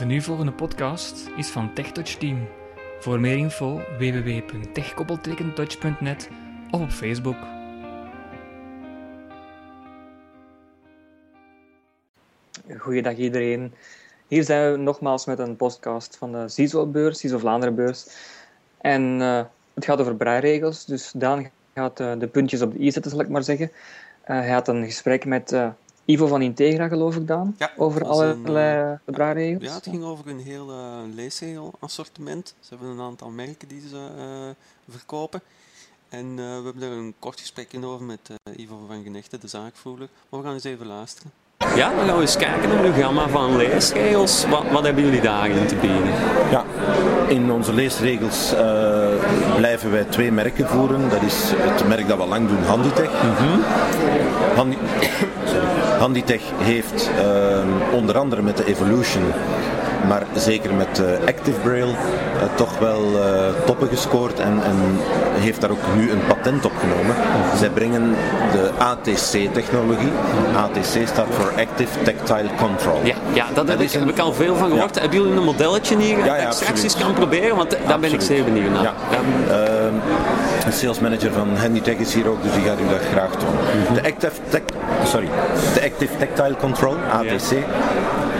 De nu volgende podcast is van TechTouch Team. Voor meer info www.techkoppeltekentouch.net of op Facebook. Goeiedag iedereen. Hier zijn we nogmaals met een podcast van de CISO-beurs, CISO Vlaanderen-beurs. En uh, het gaat over breiregels, dus Daan gaat uh, de puntjes op de i zetten, zal ik maar zeggen. Uh, hij had een gesprek met Ivo van Integra, geloof ik, Daan, ja, over allerlei uh, breiregels. Ja, het ging over een heel uh, leesregel-assortiment. Ze hebben een aantal merken die ze uh, verkopen. En we hebben er een kort gesprekje over met Ivo van Genechten, de zaakvoerder. Maar we gaan eens even luisteren. Ja, dan gaan we eens kijken naar het gamma van leesregels. Wat, wat hebben jullie daarin te bieden? Ja, in onze leesregels uh, blijven wij twee merken voeren. Dat is het merk dat we lang doen, Handitech. Mm -hmm. Handi Handitech heeft uh, onder andere met de Evolution maar zeker met uh, Active Braille uh, toch wel uh, toppen gescoord en, en, heeft daar ook nu een patent op genomen. Zij brengen de ATC-technologie. ATC staat voor Active Tactile Control. Ja, ja dat, heb, ik, een... heb ik al veel van gehoord. Ja. Hebben jullie een modelletje hier ja, ja, dat ik straks kan proberen? Want daar absoluut. ben ik zeer benieuwd naar. Ja. Ehm, de sales manager van Handitech is hier ook, dus die gaat u dat graag doen. Mm -hmm. De Active, sorry, de Active Tactile Control, ATC,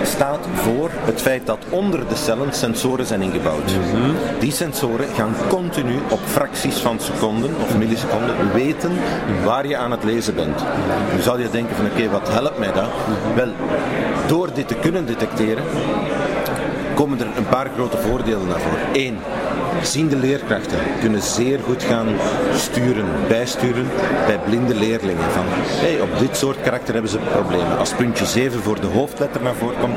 staat voor het feit dat onder de cellen sensoren zijn ingebouwd. Die sensoren gaan continu op fracties van seconden of milliseconden weten waar je aan het lezen bent. Nu zal je denken van oké, wat helpt mij dat? Wel, door dit te kunnen detecteren, komen er een paar grote voordelen naar voren. Eén, ziende leerkrachten kunnen zeer goed gaan sturen, bijsturen bij blinde leerlingen. Van, hey, op dit soort karakter hebben ze problemen. Als puntje 7 voor de hoofdletter naar voren komt,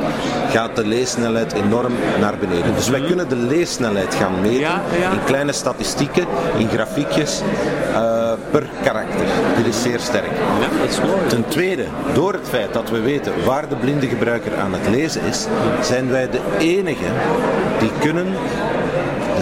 gaat de leessnelheid enorm naar beneden. Dus wij kunnen de leessnelheid gaan meten ja, ja. in kleine statistieken, in grafiekjes. Uh, per karakter. Dit is zeer sterk. Ja, dat is mooi. Ten tweede, door het feit dat we weten waar de blinde gebruiker aan het lezen is, zijn wij de enige die kunnen de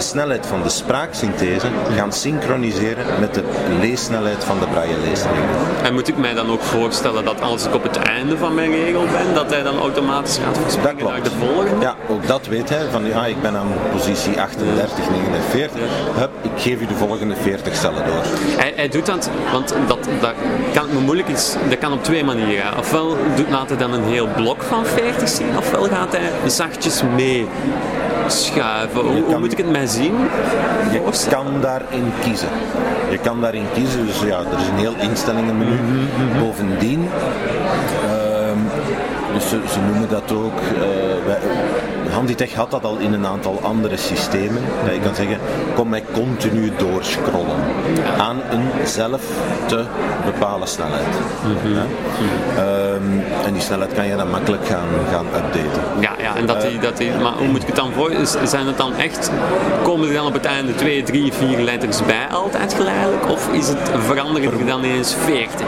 snelheid van de spraaksynthese gaan synchroniseren met de leessnelheid van de braille leesregel. En moet ik mij dan ook voorstellen dat als ik op het einde van mijn regel ben, dat hij dan automatisch gaat verspringen naar de volgende? Ja, ook dat weet hij. Van ja, ik ben aan positie 38, 49. Hup, ik geef u de volgende 40 cellen door. Hij, hij doet dat, want dat, dat kan me moeilijk is, dat kan op twee manieren. Ofwel doet, laat hij dan een heel blok van 40 zien, ofwel gaat hij zachtjes mee schuiven. Hoe, kan, moet ik het mij zien? Je kan daarin kiezen. Je kan daarin kiezen, dus ja, er is een heel instellingenmenu. Mhm, mm -hmm. Bovendien, uh, dus ze, ze, noemen dat ook, uh, wij, Handitech had dat al in een aantal andere systemen. Dat je kan zeggen, kom mij continu doorscrollen aan een zelf te bepalen snelheid. Mm -hmm. ja? um, en die snelheid kan je dan makkelijk gaan, gaan updaten. Ja, ja en dat die, dat die, maar hoe moet ik het dan voor? Zijn het dan echt, komen er dan op het einde 2, 3, 4 letters bij altijd geleidelijk? Of is het veranderen er dan eens 40?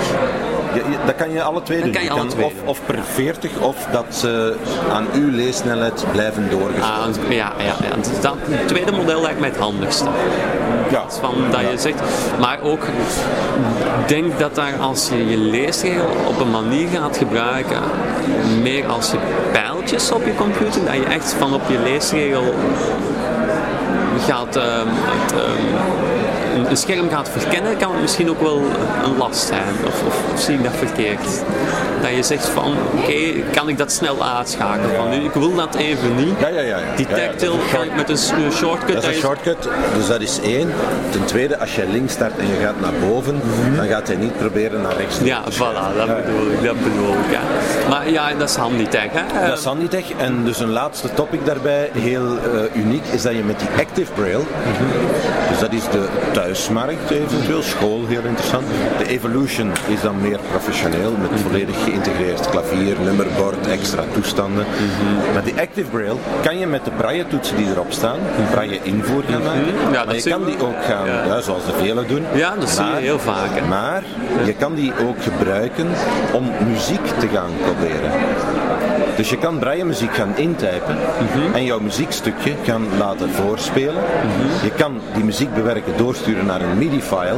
Ja, dat kan je alle twee doen. Kan je, alle twee of, of, per 40 of dat ze aan uw leessnelheid blijven doorgespeeld. Ah, ja, ja, ja. Dat, het tweede model lijkt mij het handigste. Ja. Van dat ja. je zegt, maar ook denk dat daar als je je leesregel op een manier gaat gebruiken, meer als je op je computer, dat je echt van op je leesregel gaat uh, het, uh, een scherm gaat verkennen, kan het misschien ook wel een last zijn. Of, of, zie ik dat verkeerd? Dat je zegt van, oké, okay, kan ik dat snel uitschakelen? Van nu, ik wil dat even niet. Ja, ja, ja. ja. Die tactile kan ik met een shortcut. Dat is een shortcut, dus dat is één. Ten tweede, als je links start en je gaat naar boven, mm -hmm. dan gaat hij niet proberen naar rechts te Ja, voilà, dat bedoel ik. Dat bedoel ik ja. Maar ja, dat is Handitech, hè? Dat is Handitech. En dus een laatste topic daarbij, heel uh, uniek, is dat je met die Active Braille, mm -hmm. Dus dat is de thuismarkt eventueel, school heel interessant. De Evolution is dan meer professioneel, met mm -hmm. volledig geïntegreerd klavier, nummerbord, extra toestanden. Mm -hmm. Met die Active Braille kan je met de braille toetsen die erop staan, braille invoer gaan maken. Mm -hmm. ja, maar je kan die ook gaan, ja. Ja, zoals de velen doen. Ja, dat maar, zie je heel vaak. Hè. Maar je kan die ook gebruiken om muziek te gaan coderen. Dus je kan braille muziek gaan intypen en jouw muziekstukje gaan laten voorspelen. Je kan die muziek bewerken, doorsturen naar een MIDI-file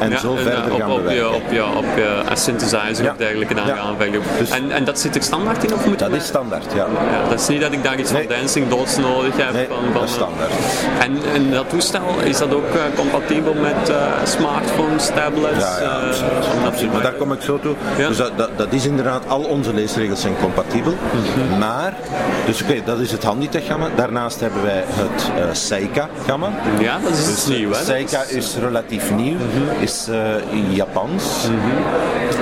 en Ja, zo en, verder eh, gaan op, op, je, bewerken. op, je, op je synthesizer Ja. of dergelijke dan Ja. gaan. Dus- en, en dat zit er standaard in of moet Dat is standaard, ja. Ja, dat is niet dat ik daar iets Nee. van dancing dots nodig heb. Nee, van, van, dat is eh, standaard. En, en dat toestel, is dat ook eh, compatibel met eh, smartphones, tablets? Ja, ja, absoluut. absoluut. Maar daar kom ik zo toe. Ja. Dus dat, dat, dat is inderdaad, al onze leesregels zijn compatibel. Mhm. Maar, dus oké, dat is het Handitech-gamma. Daarnaast hebben wij het eh Seika-gamma. Ja, dat is iets nieuw, hè? Dat Seika is relatief nieuw, Mhm. is eh, Japans.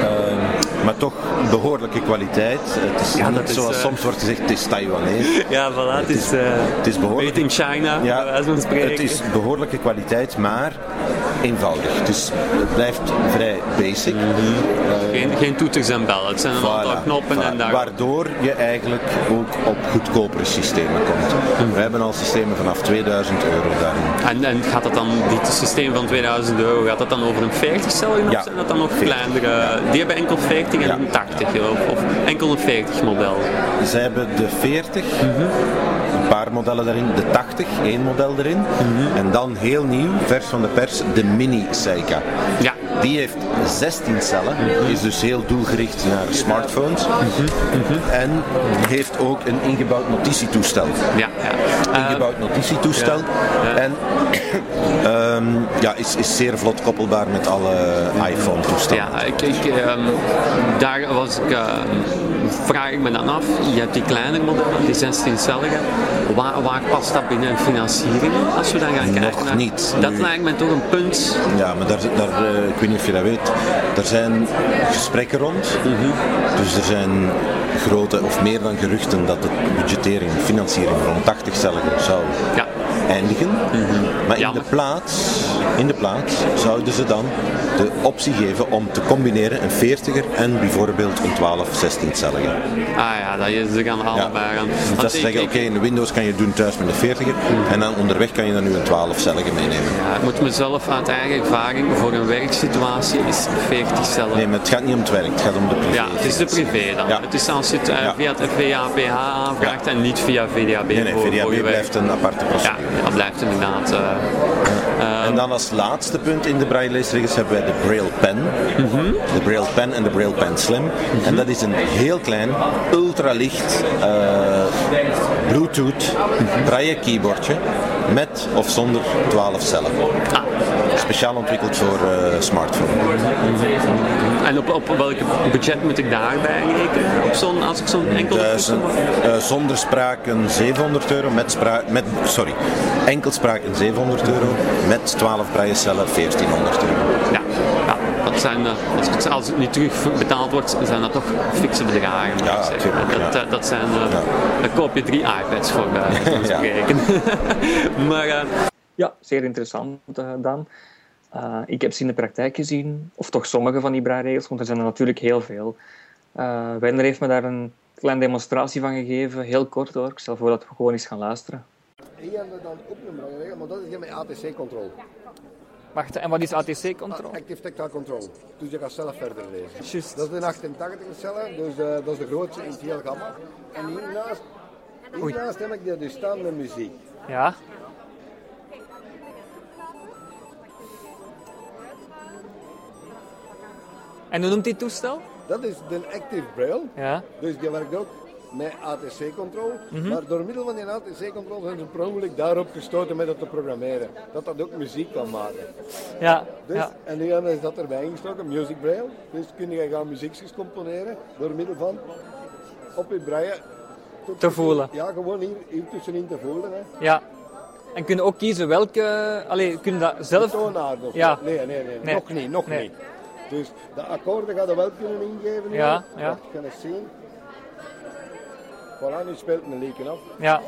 Ehm, maar toch behoorlijke kwaliteit. Het is Ja, niet dat is, zoals eh, soms wordt gezegd, het is Taiwanese. Ja, voilà, het is, eh Het is behoorlijk. in China, spreken. het is behoorlijke kwaliteit, maar eenvoudig. Is, het blijft vrij basic. geen, geen toeters en bellen, het zijn een aantal knoppen voilà. en daar... Waardoor je eigenlijk ook op goedkopere systemen komt. We hebben al systemen vanaf 2000 euro daarin. En, en gaat dat dan, dit systeem van 2000 euro, gaat dat dan over een 40 cellen of Ja, zijn dat dan nog 40. kleinere? Die hebben enkel 40 en Ja. een 80 of, of enkel een 40 model? Zij hebben de 40, een paar modellen daarin, de 80, één model erin. En dan heel nieuw, vers van de pers, de mini Seika. Ja. Die heeft 16 cellen, is dus heel doelgericht naar smartphones. En heeft ook een ingebouwd notitietoestel. Ja, ja. Eh, Ingebouwd notitietoestel. ja. En ehm, ja, is, is zeer vlot koppelbaar met alle iPhone-toestellen. Ja, ik, ik, ehm, daar was ik, ehm, vraag ik me dan af. Je hebt die kleine modellen, die 16-cellige. Waar, waar past dat binnen financiering als we dan gaan kijken? Nog naar- niet. Dat Nu- lijkt me toch een punt. Ja, maar daar, daar, eh, ik weet niet of je dat weet, er zijn gesprekken rond. Dus er zijn grote of meer dan geruchten dat de budgettering, financiering rond 80 celligen zou Ja. Eindigen. Maar in de, plaats, in de plaats zouden ze dan de optie geven om te combineren een 40er en bijvoorbeeld een 12 16-cellige. Ah ja, dat je ze gaan allebei gaan. Dus Want dat ze zeggen, oké, in Windows kan je doen thuis met een 40er en dan onderweg kan je dan nu een 12-cellige meenemen. Ja, ik moet mezelf uit eigen ervaring voor een werksituatie is 40 cellen. Nee, maar het gaat niet om het werk, het gaat om de privé. Ja, het is de privé dan. Ja. Het is als je het eh, Ja. via het VAPH aanvraagt en niet via VDAB Nee, nee, voor, VDAB blijft een aparte Ja, procedure. Dat blijft inderdaad. eh, En dan als laatste punt in de braille hebben wij de Braille Pen. De Braille Pen en de Braille Pen Slim. En dat is een heel klein, ultralicht eh, Bluetooth braille keyboardje met of zonder 12 cellen. ah, Speciaal ontwikkeld voor eh, smartphone. en op, op welk budget moet ik daarbij rekenen? Op zo'n, als ik zo'n enkele Duizend, eh, zonder spraak een 700 euro, met spraak, met, sorry, enkel spraak een 700 euro, met 12 braille cellen 1400 euro. Ja, dat zijn, eh, als, het, als het niet terugbetaald wordt, zijn dat toch fikse bedragen. moet Ja, ik zeggen. tuurlijk, dat, ja. eh, dat zijn, eh, Ja. daar koop je drie iPads voor bij Ja. spreken. maar eh, Ja, zeer interessant, eh, Dan. Eh, ik heb ze in de praktijk gezien, of toch sommige van die braairegels, want er zijn er natuurlijk heel veel. Eh Werner heeft me daar een kleine demonstratie van gegeven, heel kort hoor. Ik stel voor dat we gewoon eens gaan luisteren. Hier hebben we dan ook een maar dat is geen met ATC-controle. Wacht, en wat is ATC-controle? Active Tactile Control. Dus je gaat zelf verder lezen. Juist. Dat is een 88 cellen, dus eh, dat is de grootste in het hele gamma. En hiernaast, hiernaast heb ik de, de staande muziek. Ja. En hoe noemt die toestel? Dat is de Active Braille. Ja. Dus die werkt ook met ATC-controle. Mhm. Maar door middel van die ATC-controle zijn ze per ongeluk daarop gestoten met dat te programmeren. Dat dat ook muziek kan maken. Ja. Dus, ja. En nu hebben ze dat erbij ingestoken, Music Braille. Dus kun je gaan muziekjes componeren door middel van op je braille Te voelen. Ja, gewoon hier, hier tussenin te voelen. Hè. Ja. En kunnen ook kiezen welke... Allee, kunnen dat zelf... Toonaard. Ja. Nee, nee, nee, Nee. nog niet, nog Nee. niet. Dus de akkoorden gaan we wel kunnen ingeven. Ja, ja. Dat kan je zien. Voilà, nu speelt een leken af. Ja.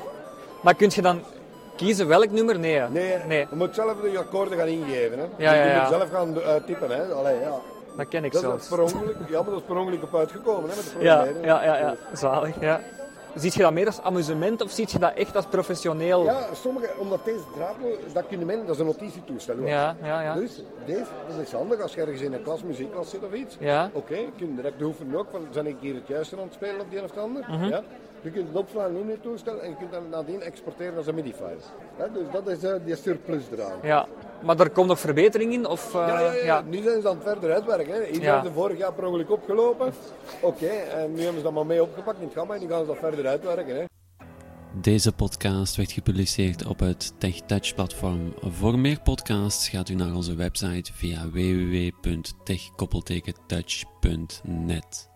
Maar kun je dan kiezen welk nummer? Nee. hè? Nee, Nee, je moet zelf de akkoorden gaan ingeven. Hè. Ja, ja, Je moet zelf gaan typen. Hè. Allee, ja. dat ken ik Dat is zelfs. per ongeluk, ja, maar dat is per ongeluk op uitgekomen hè, met de Ja, ja, ja, ja. Zalig, ja. Ziet je dat meer als amusement of ziet je dat echt als professioneel? Ja, sommige, omdat deze draadloos, dat kunnen men, dat is een notitietoestel. hoor. ja, ja. ja. Dus deze, dat is handig als je ergens in een klas, muziekklas zit of iets. Ja. Oké, je kunt direct oefenen ook, van zijn ik hier het juiste aan het spelen op die een of de ander. Mhm. ja. Je kunt het opslaan in je toestel en je kunt dat nadien exporteren als een MIDI-file. Ja, dus dat is eh, die surplus eraan. Ja. Maar er komt nog verbetering in? Of, eh, Ja, ja, ja, nu zijn ze aan het verder uitwerken. Hè. Ja. hebben ze vorig jaar per ongeluk opgelopen. Oké, en nu hebben ze dat maar mee opgepakt in het gamma en nu gaan ze dat verder uitwerken. Hè. Deze podcast werd gepubliceerd op het TechTouch platform. Voor meer podcasts gaat u naar onze website via www.tech-touch.net.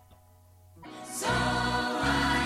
So I